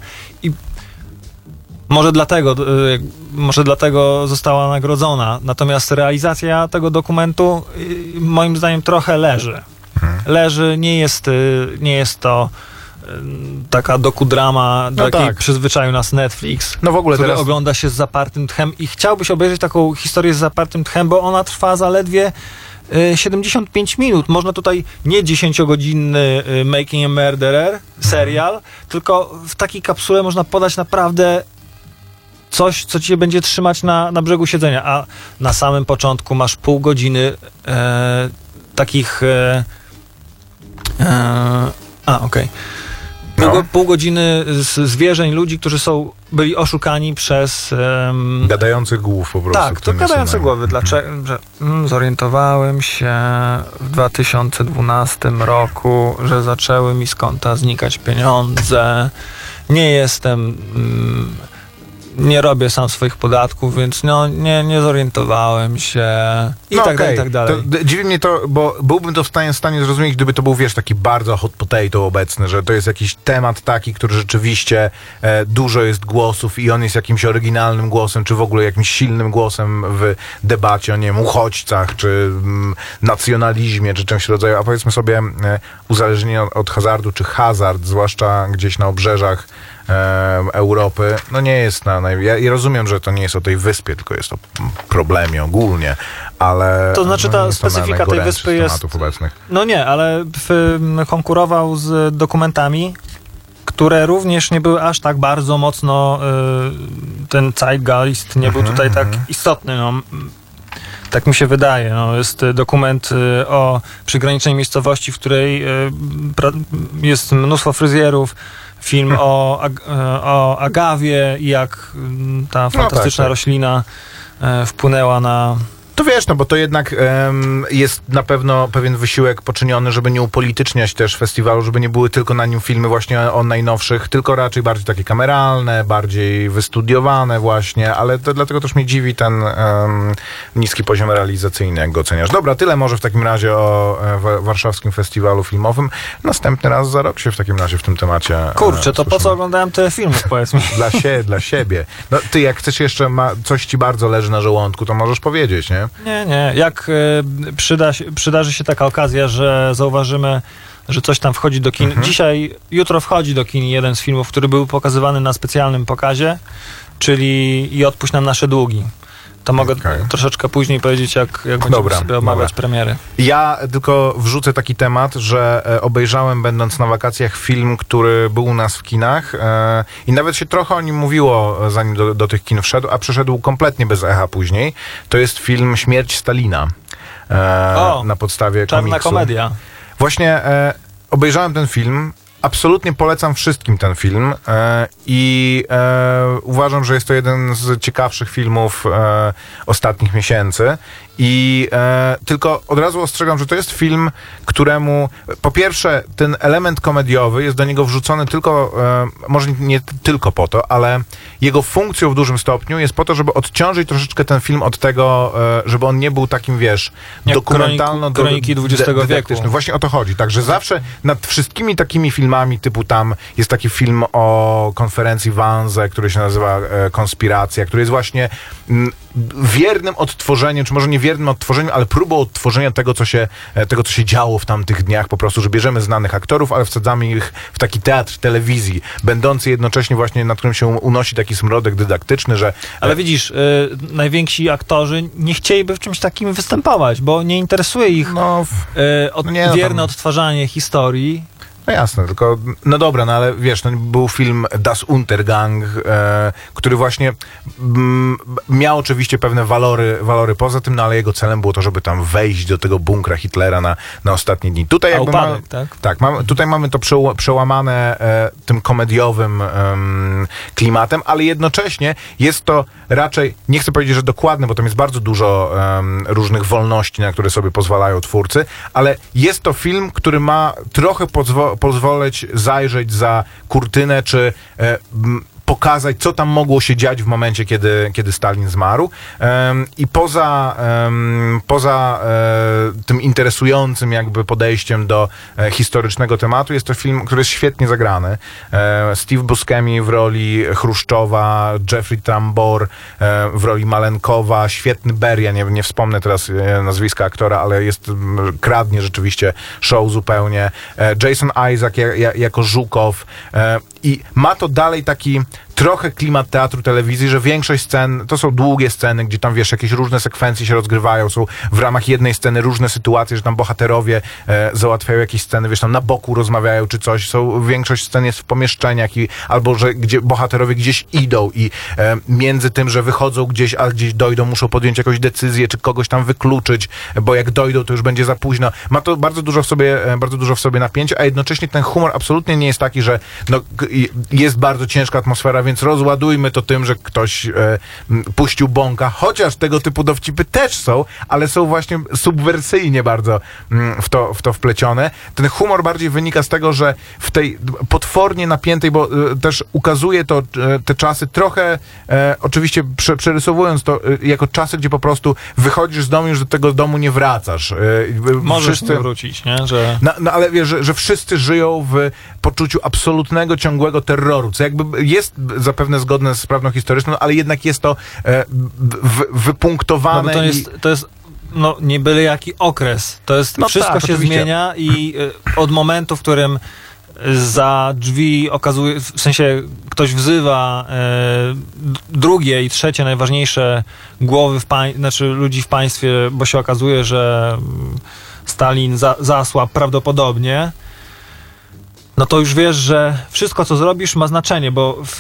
może dlatego, y, może dlatego została nagrodzona. Natomiast realizacja tego dokumentu y, moim zdaniem trochę leży. Leży, nie jest, y, nie jest to taka dokudrama, do No jakiej tak. przyzwyczaił nas Netflix. No w ogóle który teraz... ogląda się z zapartym tchem i chciałbyś obejrzeć taką historię z zapartym tchem, bo ona trwa zaledwie y, 75 minut. Można tutaj nie 10-godzinny y, Making a Murderer serial, tylko w takiej kapsule można podać naprawdę coś, co cię będzie trzymać na, na brzegu siedzenia, a na samym początku masz pół godziny e, takich e, e, a, okej. Pół, No. pół godziny z zwierzeń, ludzi, którzy są, byli oszukani przez em, Gadających głów po prostu. tak, to gadające głowy. Dlaczego? Że, mm, zorientowałem się w 2012 roku, że zaczęły mi z konta znikać pieniądze. Nie jestem. Mm, nie robię sam swoich podatków, więc no, nie, nie zorientowałem się. I No tak dalej, okej. i tak dalej. To, dziwi mnie to, bo byłbym to w stanie, w stanie zrozumieć, gdyby to był, wiesz, taki bardzo hot potato obecny, że to jest jakiś temat taki, który rzeczywiście e, dużo jest głosów i on jest jakimś oryginalnym głosem, czy w ogóle jakimś silnym głosem w debacie o, nie wiem, uchodźcach, czy mm, nacjonalizmie, czy czymś rodzaju, a powiedzmy sobie e, uzależnienie od, od hazardu, czy hazard, zwłaszcza gdzieś na obrzeżach Europy, no nie jest na... naj- Ja, rozumiem, że to nie jest o tej wyspie, tylko jest o problemie ogólnie, ale... To znaczy no, ta na specyfika tej wyspy jest- obecnych. No nie, ale w, konkurował z dokumentami, które również nie były aż tak bardzo mocno, y, ten zeitgeist nie był tutaj tak istotny. No. Tak mi się wydaje. No, jest y, dokument y, o przygranicznej miejscowości, w której jest mnóstwo fryzjerów, film o, Ag- e, o Agawie i jak mm, ta fantastyczna tak. roślina e, wpłynęła na... To wiesz, no bo to jednak em, jest na pewno pewien wysiłek poczyniony, żeby nie upolityczniać też festiwalu, żeby nie były tylko na nim filmy właśnie o najnowszych, tylko raczej bardziej takie kameralne, bardziej wystudiowane właśnie, ale to, dlatego też mnie dziwi ten em, niski poziom realizacyjny, jak go oceniasz. Dobra, tyle może w takim razie o e, wa- warszawskim festiwalu filmowym. Następny raz za rok się w takim razie w tym temacie e, Kurczę, to po co oglądałem te filmy, powiedz mi. Dla siebie, dla siebie. No ty, jak chcesz jeszcze, ma, coś ci bardzo leży na żołądku, to możesz powiedzieć, nie? Nie, nie. Jak e, przyda przydarzy się taka okazja, że zauważymy, że coś tam wchodzi do kin. Dzisiaj, jutro wchodzi do kin jeden z filmów, który był pokazywany na specjalnym pokazie, czyli I odpuść nam nasze długi. To mogę Okej. troszeczkę później powiedzieć, jak, jak będziemy Dobra, sobie omawiać dobra. premiery. Ja tylko wrzucę taki temat, że e, obejrzałem będąc na wakacjach film, który był u nas w kinach e, i nawet się trochę o nim mówiło, e, zanim do, do tych kin wszedł, a przyszedł kompletnie bez echa później. To jest film Śmierć Stalina. E, O, na podstawie Czarna komiksu. komedia. Właśnie e, obejrzałem ten film. Absolutnie polecam wszystkim ten film e, i e, uważam, że jest to jeden z ciekawszych filmów e, ostatnich miesięcy. I e, tylko od razu ostrzegam, że to jest film, któremu po pierwsze ten element komediowy jest do niego wrzucony tylko, e, może nie tylko po to, ale jego funkcją w dużym stopniu jest po to, żeby odciążyć troszeczkę ten film od tego, e, żeby on nie był takim, wiesz, Jak dokumentalno kroniki- kroniki XX wieku. Właśnie o to chodzi. Także zawsze nad wszystkimi takimi filmami, typu tam jest taki film o konferencji Wanze, który się nazywa e, Konspiracja, który jest właśnie mm, wiernym odtworzeniem, czy może nie wiernym odtworzeniem, ale próbą odtworzenia tego, co się, e, tego, co się działo w tamtych dniach. Po prostu, że bierzemy znanych aktorów, ale wsadzamy ich w taki teatr telewizji, będący jednocześnie właśnie, nad którym się unosi taki smrodek dydaktyczny, że Ale widzisz, y, najwięksi aktorzy nie chcieliby w czymś takim występować, bo nie interesuje ich no, w- y, od, No nie, no wierne tam- odtwarzanie historii. No jasne, tylko no dobra, no ale wiesz, no, był film Das Untergang, e, który właśnie mm, miał oczywiście pewne walory, walory poza tym, no ale jego celem było to, żeby tam wejść do tego bunkra Hitlera na, na ostatnie dni. Tutaj A jakby upadek, mamy, tak? tak, mamy, tutaj mamy to przeł- przełamane e, tym komediowym em, klimatem, ale jednocześnie jest to raczej, nie chcę powiedzieć, że dokładne, bo tam jest bardzo dużo różnych wolności, na które sobie pozwalają twórcy, ale jest to film, który ma trochę pozwo- pozwolić zajrzeć za kurtynę, czy e, pokazać, co tam mogło się dziać w momencie, kiedy, kiedy Stalin zmarł. I poza, poza e, tym interesującym jakby podejściem do e, historycznego tematu, jest to film, który jest świetnie zagrany. E, Steve Buscemi w roli Chruszczowa, Jeffrey Tambor w roli Malenkowa, świetny Beria, nie, nie wspomnę teraz nazwiska aktora, ale jest, kradnie rzeczywiście show zupełnie. Jason Isaac ja, ja, jako Żukow i ma to dalej taki trochę klimat teatru, telewizji, że większość scen, to są długie sceny, gdzie tam, wiesz, jakieś różne sekwencje się rozgrywają, są w ramach jednej sceny różne sytuacje, że tam bohaterowie e, załatwiają jakieś sceny, wiesz, tam na boku rozmawiają czy coś, są, większość scen jest w pomieszczeniach i, albo, że gdzie bohaterowie gdzieś idą i e, między tym, że wychodzą gdzieś, a gdzieś dojdą, muszą podjąć jakąś decyzję, czy kogoś tam wykluczyć, bo jak dojdą, to już będzie za późno. Ma to bardzo dużo w sobie, e, bardzo dużo w sobie napięcia, a jednocześnie ten humor absolutnie nie jest taki, że no, jest bardzo ciężka atmosfera, więc rozładujmy to tym, że ktoś e, puścił bąka, chociaż tego typu dowcipy też są, ale są właśnie subwersyjnie bardzo mm, w, to, w to wplecione. Ten humor bardziej wynika z tego, że w tej potwornie napiętej, bo e, też ukazuje to e, te czasy trochę, e, oczywiście prze, przerysowując to e, jako czasy, gdzie po prostu wychodzisz z domu i już do tego domu nie wracasz. E, Możesz wszyscy- nie wrócić, nie? Że... no, no ale wiesz, że, że wszyscy żyją w poczuciu absolutnego, ciągłego terroru, co jakby jest zapewne zgodne z prawdą historyczną, ale jednak jest to e, w, No, wypunktowane bo to i... jest, to jest no, nie byle jaki okres. To jest, No wszystko tak, się oczywiście. zmienia i y, od momentu, w którym za drzwi okazuje, w sensie ktoś wzywa e, drugie i trzecie najważniejsze głowy w pań, znaczy ludzi w państwie, bo się okazuje, że mm, Stalin za, zasłabł prawdopodobnie, no to już wiesz, że wszystko, co zrobisz, ma znaczenie, bo w,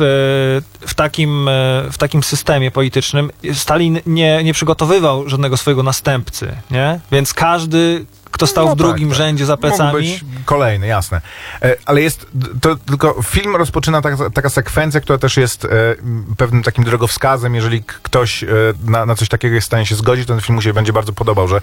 w, takim, e, w takim systemie politycznym Stalin nie, nie przygotowywał żadnego swojego następcy, nie? Więc każdy, kto stał No w drugim tak, tak. rzędzie za Mógł plecami. być kolejny, jasne. E, Ale jest, to tylko film rozpoczyna taka, taka sekwencja, która też jest e, pewnym takim drogowskazem, jeżeli ktoś e, na, na coś takiego jest w stanie się zgodzić, to ten film mu się będzie bardzo podobał, że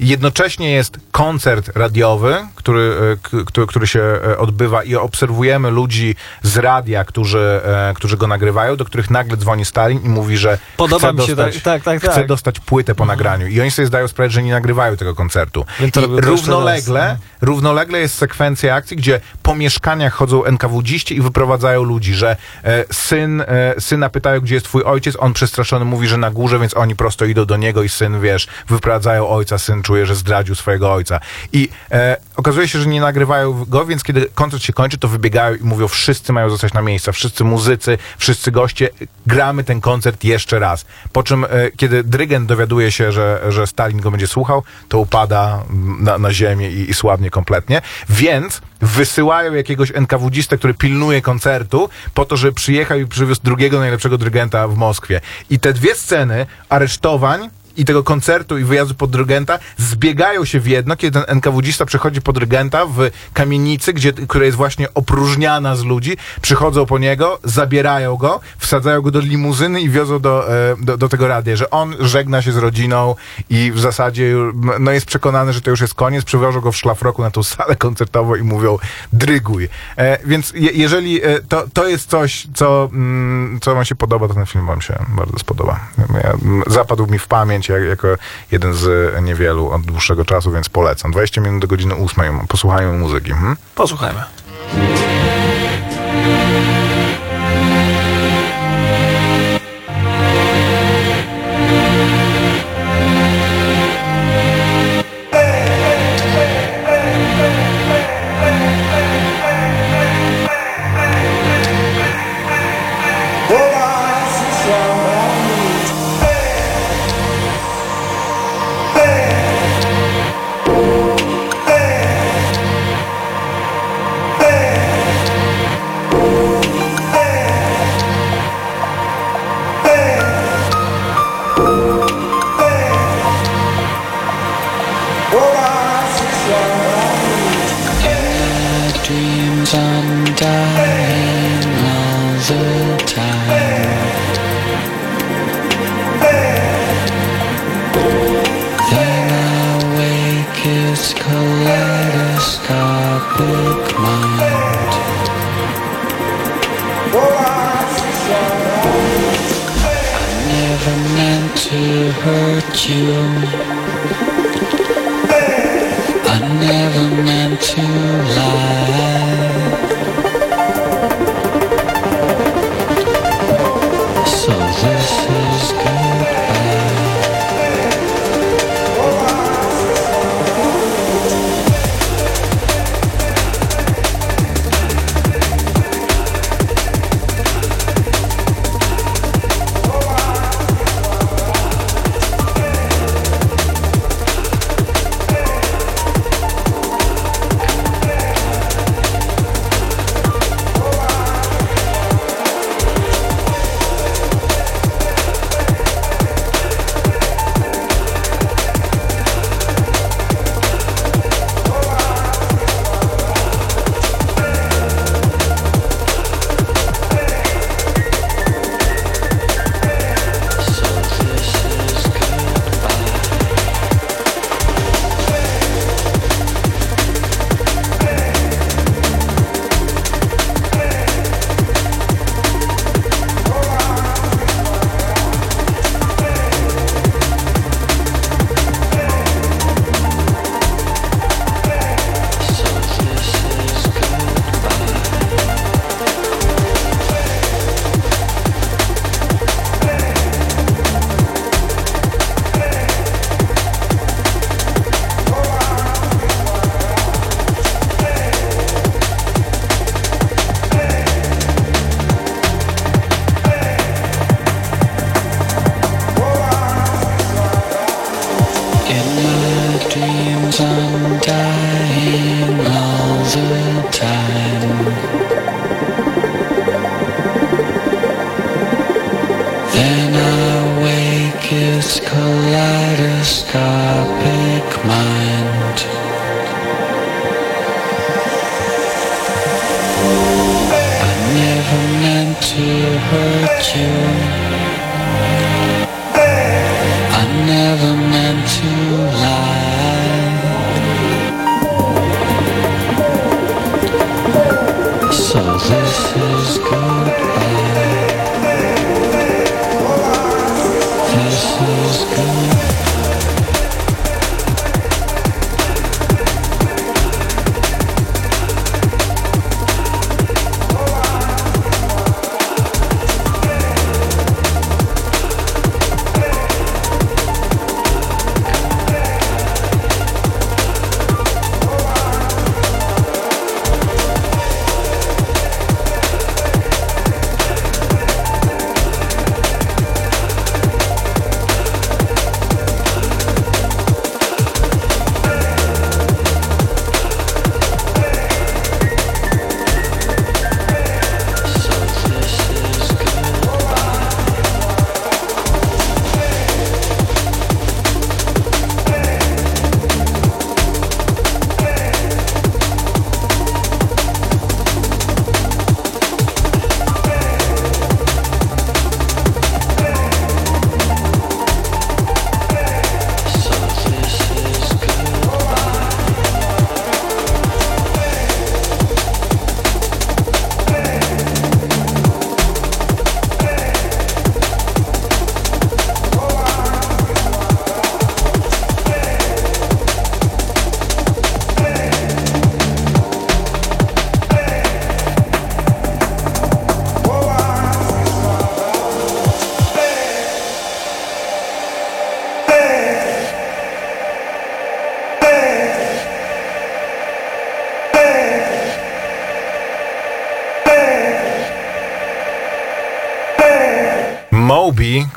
jednocześnie jest koncert radiowy, który, który, który się odbywa i obserwujemy ludzi z radia, którzy, którzy go nagrywają, do których nagle dzwoni Stalin i mówi, że Podoba chce mi się dostać, tak- tak, tak, chce tak. dostać płytę po nagraniu. I oni sobie zdają sprawę, że nie nagrywają tego koncertu. Jeszcze równolegle, no. równolegle jest sekwencja akcji, gdzie po mieszkaniach chodzą NKWDziści i wyprowadzają ludzi, że e, syn, e, syna pytają, gdzie jest twój ojciec, on przestraszony mówi, że na górze, więc oni prosto idą do niego i syn, wiesz, wyprowadzają ojca, syn czuje, że zdradził swojego ojca. I e, okazuje się, że nie nagrywają go, więc kiedy koncert się kończy, to wybiegają i mówią, wszyscy mają zostać na miejsca, wszyscy muzycy, wszyscy goście, gramy ten koncert jeszcze raz. Po czym, e, kiedy dyrygent dowiaduje się, że, że Stalin go będzie słuchał, to upada mm, na, na ziemię i, i słabnie kompletnie. Więc wysyłają jakiegoś NKWDzistę, który pilnuje koncertu, po to, żeby przyjechał i przywiózł drugiego najlepszego dyrygenta w Moskwie. I te dwie sceny aresztowań i tego koncertu i wyjazdu pod dyrygenta zbiegają się w jedno, kiedy ten NKWDzista przychodzi pod dyrygenta w kamienicy, gdzie, która jest właśnie opróżniana z ludzi, przychodzą po niego, zabierają go, wsadzają go do limuzyny i wiozą do, e, do, do tego radia, że on żegna się z rodziną i w zasadzie no jest przekonany, że to już jest koniec, przywożą go w szlafroku na tą salę koncertową i mówią dryguj. E, więc je, jeżeli e, to, to jest coś, co, mm, co wam się podoba, to ten film wam się bardzo spodoba. Ja, zapadł mi w pamięć jak, jako jeden z niewielu od dłuższego czasu, więc polecam. 20 minut do godziny 8. Posłuchajmy muzyki. Hmm? Posłuchajmy. Dreams undying all the time. Then I wake, it's kaleidoscopic mind. I never meant to hurt you. I never meant to lie.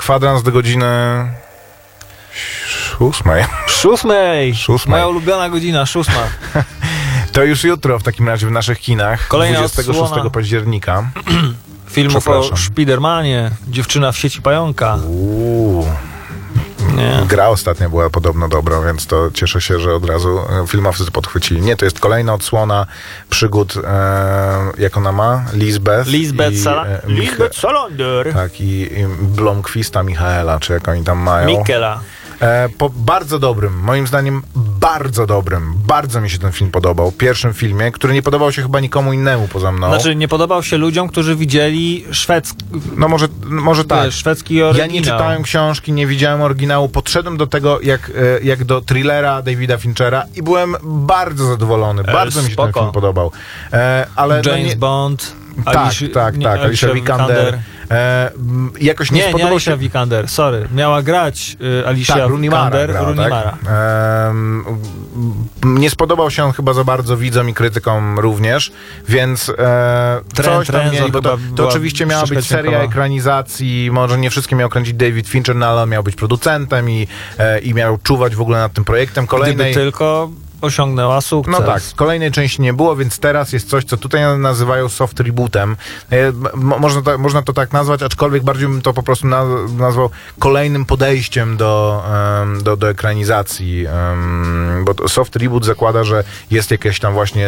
Kwadrans do godziny ósmej. Szósmej! Szósmej. Moja ulubiona godzina, szósma. To już jutro w takim razie w naszych kinach. Kolejna 26 odsłona. października. Filmów o. Spidermanie, Dziewczyna w sieci pająka. Uuu. Nie. Gra ostatnia była podobno dobra, więc to cieszę się, że od razu e, filmowcy podchwycili. Nie, to jest kolejna odsłona przygód, e, jak ona ma? Lisbeth. Lisbeth, i, Sala- e, Lisbeth Salander. Tak, i, i Blomqvista Michaela, czy jak oni tam mają. Mikela. E, po bardzo dobrym, moim zdaniem bardzo dobrym, bardzo mi się ten film podobał. Pierwszym filmie, który nie podobał się chyba nikomu innemu poza mną. Znaczy, nie podobał się ludziom, którzy widzieli szwedzki, no może, może tak. wiesz, szwedzki Ja oryginał. nie czytałem książki, nie widziałem oryginału. Podszedłem do tego jak, e, jak do thrillera Davida Finchera i byłem bardzo zadowolony. E, Bardzo mi się ten film podobał. E, ale no James nie, Bond. Tak, Alicia- tak, nie, tak. Alicia Vikander. E, jakoś nie, Nie, nie spodobał Alicia się... Vikander, sorry. Miała grać y, Alicia Tak, Vikander, grała, Runimara. Tak? M, nie spodobał się on chyba za bardzo widzom i krytykom również, więc e, Tren- coś tam mieli, bo to, to oczywiście miała być seria ekranizacji, może nie wszystkie miał kręcić David Fincher, no ale on miał być producentem i, e, i miał czuwać w ogóle nad tym projektem. Gdyby Kolejnej, tylko osiągnęła sukces. no tak, kolejnej części nie było, więc teraz jest coś, co tutaj nazywają soft rebootem. E, Można to, można to tak nazwać, aczkolwiek bardziej bym to po prostu naz- nazwał kolejnym podejściem do, do, do ekranizacji. Bo soft reboot zakłada, że jest jakiś tam właśnie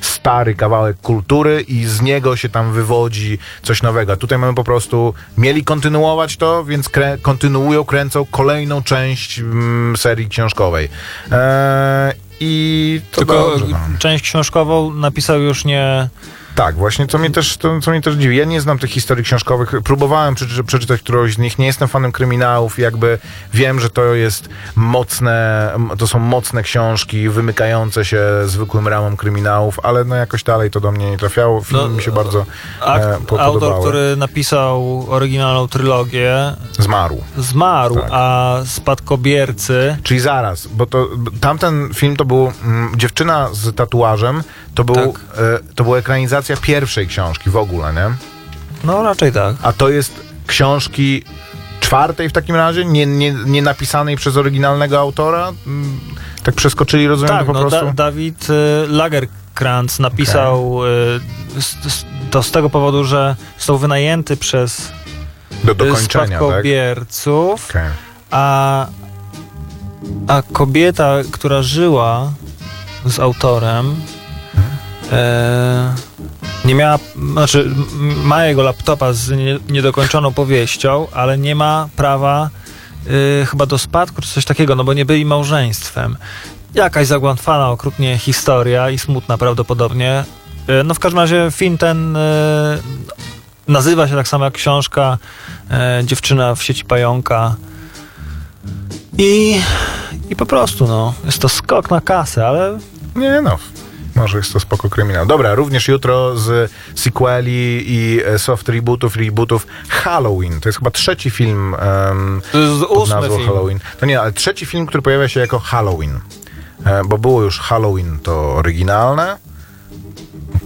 stary kawałek kultury i z niego się tam wywodzi coś nowego. A tutaj mamy po prostu, mieli kontynuować to, więc krę- kontynuują, kręcą kolejną część mm, serii książkowej. E, I to Tylko część książkową napisał już nie... Tak, właśnie, co mnie też, to, co mnie też dziwi. Ja nie znam tych historii książkowych. Próbowałem przeczy, przeczytać którąś z nich. Nie jestem fanem kryminałów. Jakby wiem, że to jest mocne, to są mocne książki, wymykające się zwykłym ramom kryminałów, ale no jakoś dalej to do mnie nie trafiało. Film No, mi się bardzo Akt, e, autor, który napisał oryginalną trylogię, Zmarł. zmarł, Tak. a spadkobiercy... Czyli zaraz, bo to tamten film to był mm, dziewczyna z tatuażem, to, był, Tak. e, to była ekranizacja pierwszej książki w ogóle, nie? No raczej tak. A to jest książki czwartej w takim razie, nie, nie, nie napisanej przez oryginalnego autora? Mm, Tak przeskoczyli, rozumiem, Tak, po no, prostu? da, Dawid y, Lagerkrantz napisał y, s- s- to z tego powodu, że został wynajęty przez Do y, dokończenia, tak? spadkobierców, Okej. a A kobieta, która żyła z autorem, e, nie miała, znaczy ma jego laptopa z nie, niedokończoną powieścią, ale nie ma prawa y, chyba do spadku czy coś takiego, no bo nie byli małżeństwem. Jakaś zagłętwana okrutnie historia i smutna prawdopodobnie. Y, no w każdym razie film ten y, nazywa się tak samo jak książka Dziewczyna w sieci pająka. I, I po prostu, no, jest to skok na kasę, ale Nie no, może jest to spoko kryminał. Dobra, również jutro z sequeli i e, soft rebootów, rebootów Halloween. To jest chyba trzeci film em, to jest pod nazwą film. Halloween. To nie, ale trzeci film, który pojawia się jako Halloween. E, bo było już Halloween to oryginalne.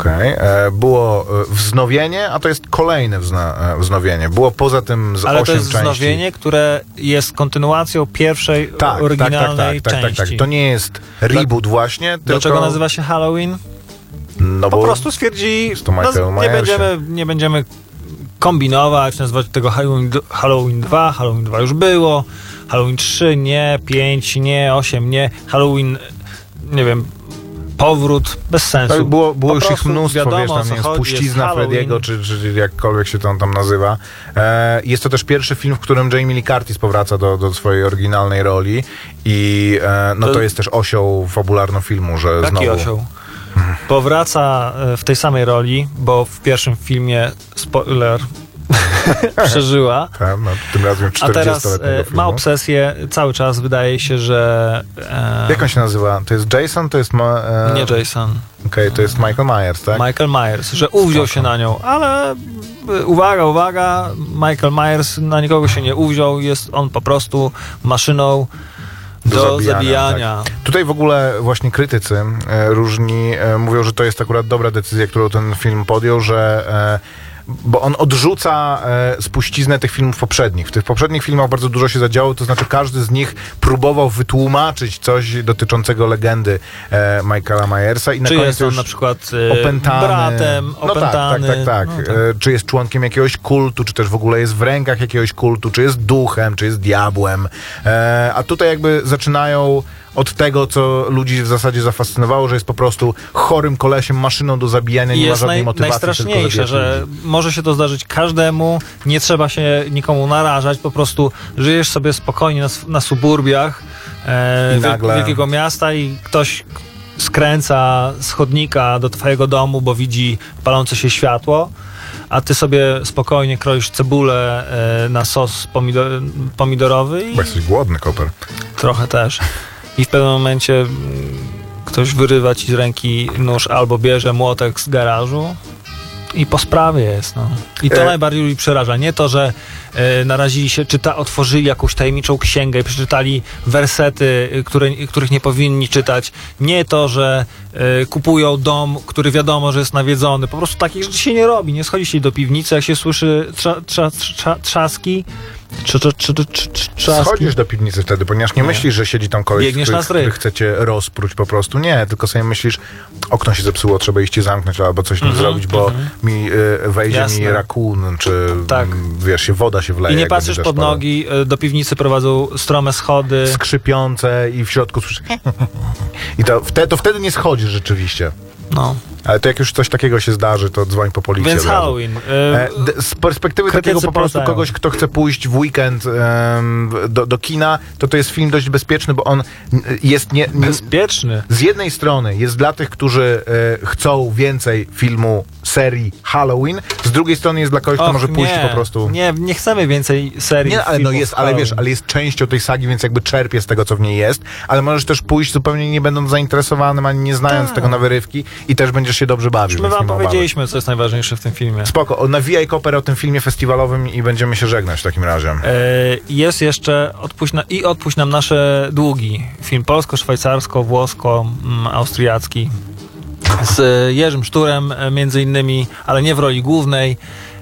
Okej. E, Było e, wznowienie, a to jest kolejne wzna, e, wznowienie. Było poza tym z Ale to osiem jest części. wznowienie, które jest kontynuacją pierwszej Tak, tak, tak, oryginalnej tak, tak, tak, części. tak. To nie jest reboot właśnie, Dlaczego tylko... nazywa się Halloween? No Po prostu stwierdzi, to naz- nie, będziemy, nie będziemy kombinować, nazywać tego Halloween, Halloween 2, Halloween 2 już było, Halloween 3 nie, 5 nie, 8 nie, Halloween, nie wiem, powrót, bez sensu. Tak, było, było Po już ich mnóstwo, wiadomo, wiesz, tam jest chodzi, puścizna jest. Frediego, czy, czy jakkolwiek się to on tam nazywa. E, jest to też pierwszy film, w którym Jamie Lee Curtis powraca do, do swojej oryginalnej roli i e, no to, To- jest też osią fabularną filmu, że Taki znowu... osioł. Powraca e, w tej samej roli, bo w pierwszym filmie, spoiler, przeżyła. Tak, no, tym razem A teraz 40-letniego e, filmu. ma obsesję, cały czas wydaje się, że... E, Jak on się nazywa? To jest Jason? To jest... Ma, e, nie Jason, Okej, to jest Michael Myers, tak? Michael Myers, że uwziął Spoko. się na nią, ale e, uwaga, uwaga, Michael Myers na nikogo się nie uwziął, jest on po prostu maszyną do, zabijania. tak. Tutaj w ogóle właśnie krytycy e, różni e, mówią, że to jest akurat dobra decyzja, którą ten film podjął, że e, bo on odrzuca e, spuściznę tych filmów poprzednich. W tych poprzednich filmach bardzo dużo się zadziało, to znaczy każdy z nich próbował wytłumaczyć coś dotyczącego legendy e, Michaela Myersa i na Czy koniec jest on na przykład e, opętany. bratem, no opętany. tak, tak, tak, tak. No E, Czy jest członkiem jakiegoś kultu, czy też w ogóle jest w rękach jakiegoś kultu, czy jest duchem, czy jest diabłem. E, a tutaj jakby zaczynają od tego, co ludzi w zasadzie zafascynowało, że jest po prostu chorym kolesiem, maszyną do zabijania, nie ma jest żadnej naj, motywacji. najstraszniejsze, że może się to zdarzyć każdemu, nie trzeba się nikomu narażać, po prostu żyjesz sobie spokojnie na, na suburbiach e, nagle- wielkiego miasta i ktoś skręca z chodnika do twojego domu, bo widzi palące się światło, a ty sobie spokojnie kroisz cebulę e, na sos pomidor- pomidorowy i Bo jesteś głodny, koper. trochę też. I w pewnym momencie mm, ktoś wyrywa ci z ręki nóż albo bierze młotek z garażu i po sprawie jest. No. I to E- najbardziej ludzi przeraża. Nie to, że e, narazili się, czyta, otworzyli jakąś tajemniczą księgę i przeczytali wersety, y, które, których nie powinni czytać. Nie to, że e, kupują dom, który wiadomo, że jest nawiedzony. Po prostu takich rzeczy się nie robi. Nie schodzi się do piwnicy, jak się słyszy trza, trza, trza, trzaski. Schodzisz do piwnicy wtedy, ponieważ nie, Nie. myślisz, że siedzi tam koleś, Biegniesz który, na strych. który chce cię rozpróć po prostu. Nie, tylko sobie myślisz, okno się zepsuło, trzeba iść i zamknąć albo coś nim Mhm, zrobić, bo mi y, wejdzie mi Jasne. rakun, czy Tak. mm, wiesz, się woda się wleje. I nie patrzysz pod nogi, y, do piwnicy prowadzą strome schody. Skrzypiące i w środku słyszysz I to, wtedy, to wtedy nie schodzisz rzeczywiście. No. Ale to jak już coś takiego się zdarzy, to dzwoń po policję. Więc. Halloween. y, E, Z perspektywy takiego po prostu kogoś, kto chce pójść w weekend do, do kina, to to jest film dość bezpieczny, bo on n- jest nie, nie, bezpieczny. z jednej strony jest dla tych, którzy e, chcą więcej filmu, serii Halloween, z drugiej strony jest dla kogoś, kto Och, może pójść nie, po prostu... Nie, nie chcemy więcej serii. Nie, ale no jest, ale wiesz, ale jest częścią tej sagi, więc jakby czerpie z tego, co w niej jest, ale możesz też pójść zupełnie nie będąc zainteresowanym, ani nie znając Tak. tego na wyrywki i też będziesz się dobrze bawił. My wam powiedzieliśmy, co jest najważniejsze w tym filmie. Spoko, nawijaj koperę o tym filmie festiwalowym i będziemy się żegnać w takim razie. E, Jest jeszcze odpuść na, i odpuść nam nasze długi. Film polsko-szwajcarsko-włosko-austriacki z e, Jerzym Szturem e, między innymi, ale nie w roli głównej.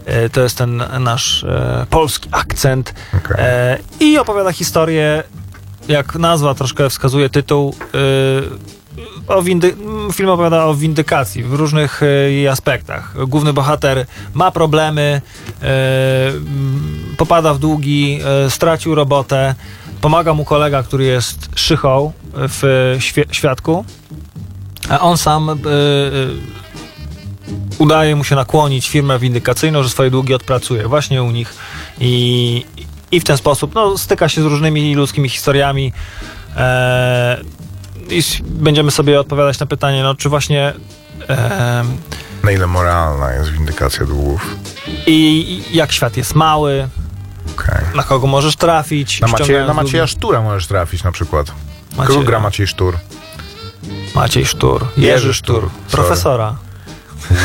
E, To jest ten nasz polski akcent. E, I opowiada historię, jak nazwa troszkę wskazuje tytuł, o windy- film opowiada o windykacji w różnych jej aspektach. Główny bohater ma problemy, popada w długi, stracił robotę, pomaga mu kolega, który jest szychą w świe- świadku, a on sam y, y, udaje mu się nakłonić firmę windykacyjną, że swoje długi odpracuje właśnie u nich i, i w ten sposób no, styka się z różnymi ludzkimi historiami. E, I będziemy sobie odpowiadać na pytanie, no, czy właśnie e, Na ile moralna jest windykacja długów? i i jak świat jest mały, Okej. na kogo możesz trafić. Na, Macie, na Macieja długi. Sztura możesz trafić na przykład. Macieja. Kogo gra Maciej Sztur? Maciej Sztur, Jerzy Sztur, profesora.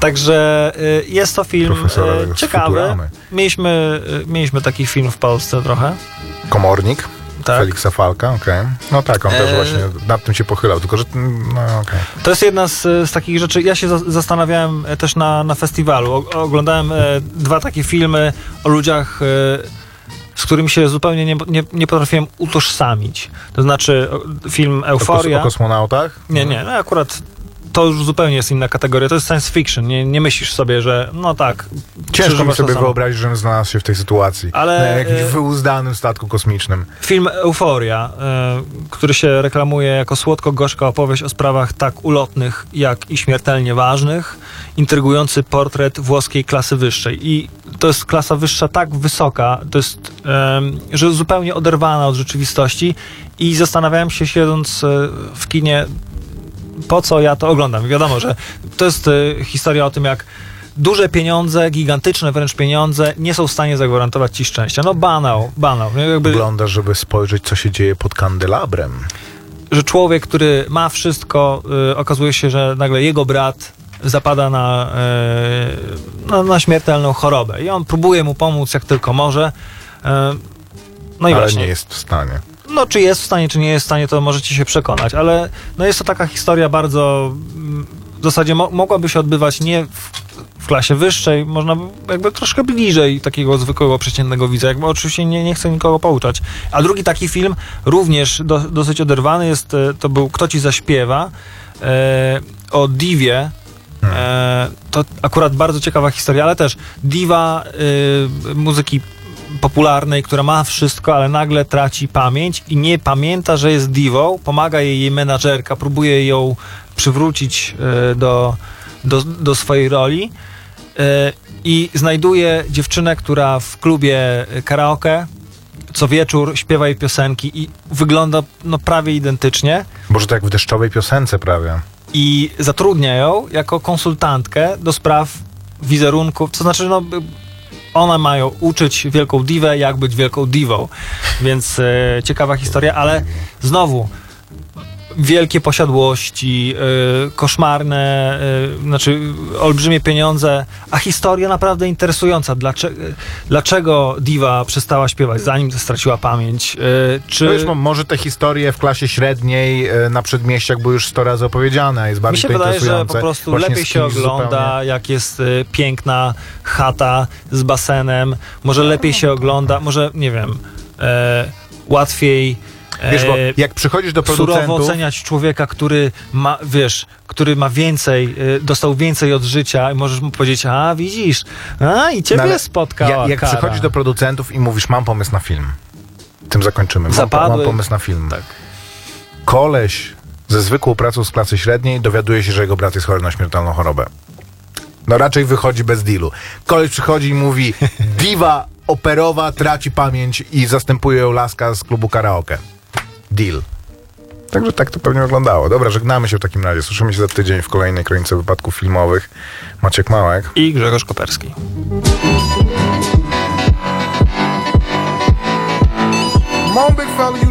Także y, jest to film Profesora y, ciekawy. Mieliśmy, y, mieliśmy taki film w Polsce trochę. komornik. Tak. Feliksa Falka, okej. No tak, on też E, właśnie nad tym się pochylał, tylko że, no okej. To jest jedna z, z takich rzeczy. Ja się za- zastanawiałem e, też na, na festiwalu. O, oglądałem e, dwa takie filmy o ludziach, e, z którymi się zupełnie nie, nie, nie potrafiłem utożsamić. To znaczy o, film O, Euforia. o kosmonautach? Nie, nie, no akurat to już zupełnie jest inna kategoria. To jest science fiction. Nie, nie myślisz sobie, że no tak. Ciężko mi sobie wyobrazić, żebym znalazł się w tej sytuacji. Ale, Na jakimś e, wyuzdanym statku kosmicznym. Film Euforia, e, który się reklamuje jako słodko-gorzka opowieść o sprawach tak ulotnych, jak i śmiertelnie ważnych, intrygujący portret włoskiej klasy wyższej. I to jest klasa wyższa tak wysoka, to jest, że zupełnie oderwana od rzeczywistości i zastanawiałem się siedząc e, w kinie, po co ja to oglądam. Wiadomo, że to jest e, historia o tym, jak duże pieniądze, gigantyczne wręcz pieniądze nie są w stanie zagwarantować ci szczęścia. No banał, banał. No Jakby, Oglądasz, żeby spojrzeć, co się dzieje pod kandelabrem. że człowiek, który ma wszystko, y, okazuje się, że nagle jego brat zapada na, y, na, na śmiertelną chorobę i on próbuje mu pomóc jak tylko może. Y, no i ale właśnie. nie jest w stanie. No, czy jest w stanie, czy nie jest w stanie, to możecie się przekonać, ale no jest to taka historia bardzo. W zasadzie mo- mogłaby się odbywać nie w, w klasie wyższej, można by jakby troszkę bliżej takiego zwykłego, przeciętnego widza. Jakby oczywiście nie, nie chcę nikogo pouczać. A drugi taki film, również do, dosyć oderwany, jest, e, to był Kto ci zaśpiewa e, o Divie. E, to akurat bardzo ciekawa historia, ale też diwa y, muzyki popularnej, która ma wszystko, ale nagle traci pamięć i nie pamięta, że jest diwą, pomaga jej jej menadżerka, próbuje ją przywrócić y, do, do, do swojej roli y, i znajduje dziewczynę, która w klubie karaoke co wieczór śpiewa jej piosenki i wygląda no, prawie identycznie Może to jak w deszczowej piosence prawie. i zatrudnia ją jako konsultantkę do spraw wizerunków, to znaczy no one mają uczyć wielką diwę, jak być wielką diwą. Więc e, ciekawa historia, ale znowu wielkie posiadłości, e, koszmarne, e, znaczy olbrzymie pieniądze, a historia naprawdę interesująca. Dlaczego, dlaczego diwa przestała śpiewać, zanim straciła pamięć? E, czy... No wiesz, mo- może te historie w klasie średniej e, na przedmieściach były już 100 razy opowiedziane, jest Mi bardziej się to wydaje, że po prostu lepiej się ogląda, zupełnie- jak jest y, piękna chata z basenem. Może lepiej się ogląda, może nie wiem, e, łatwiej. E, Wiesz, bo jak przychodzisz do surowo producentów... oceniać człowieka, który ma, wiesz, który ma więcej, y, dostał więcej od życia i możesz mu powiedzieć, a widzisz, a i ciebie No spotkała Jak, jak kara. przychodzisz do producentów i mówisz, mam pomysł na film. Tym zakończymy. Mam, Zapadły- mam pomysł na film. Tak. Koleś ze zwykłą pracą z klasy średniej dowiaduje się, że jego brat jest chory na śmiertelną chorobę. No raczej wychodzi bez dealu. Koleś przychodzi i mówi, diwa operowa traci pamięć i zastępuje ją laska z klubu karaoke. Deal. Także tak to pewnie wyglądało. Dobra, żegnamy się w takim razie. Słyszymy się za tydzień w kolejnej kronice wypadków filmowych. Maciek Małek. I Grzegorz Koperski. On, big fella, you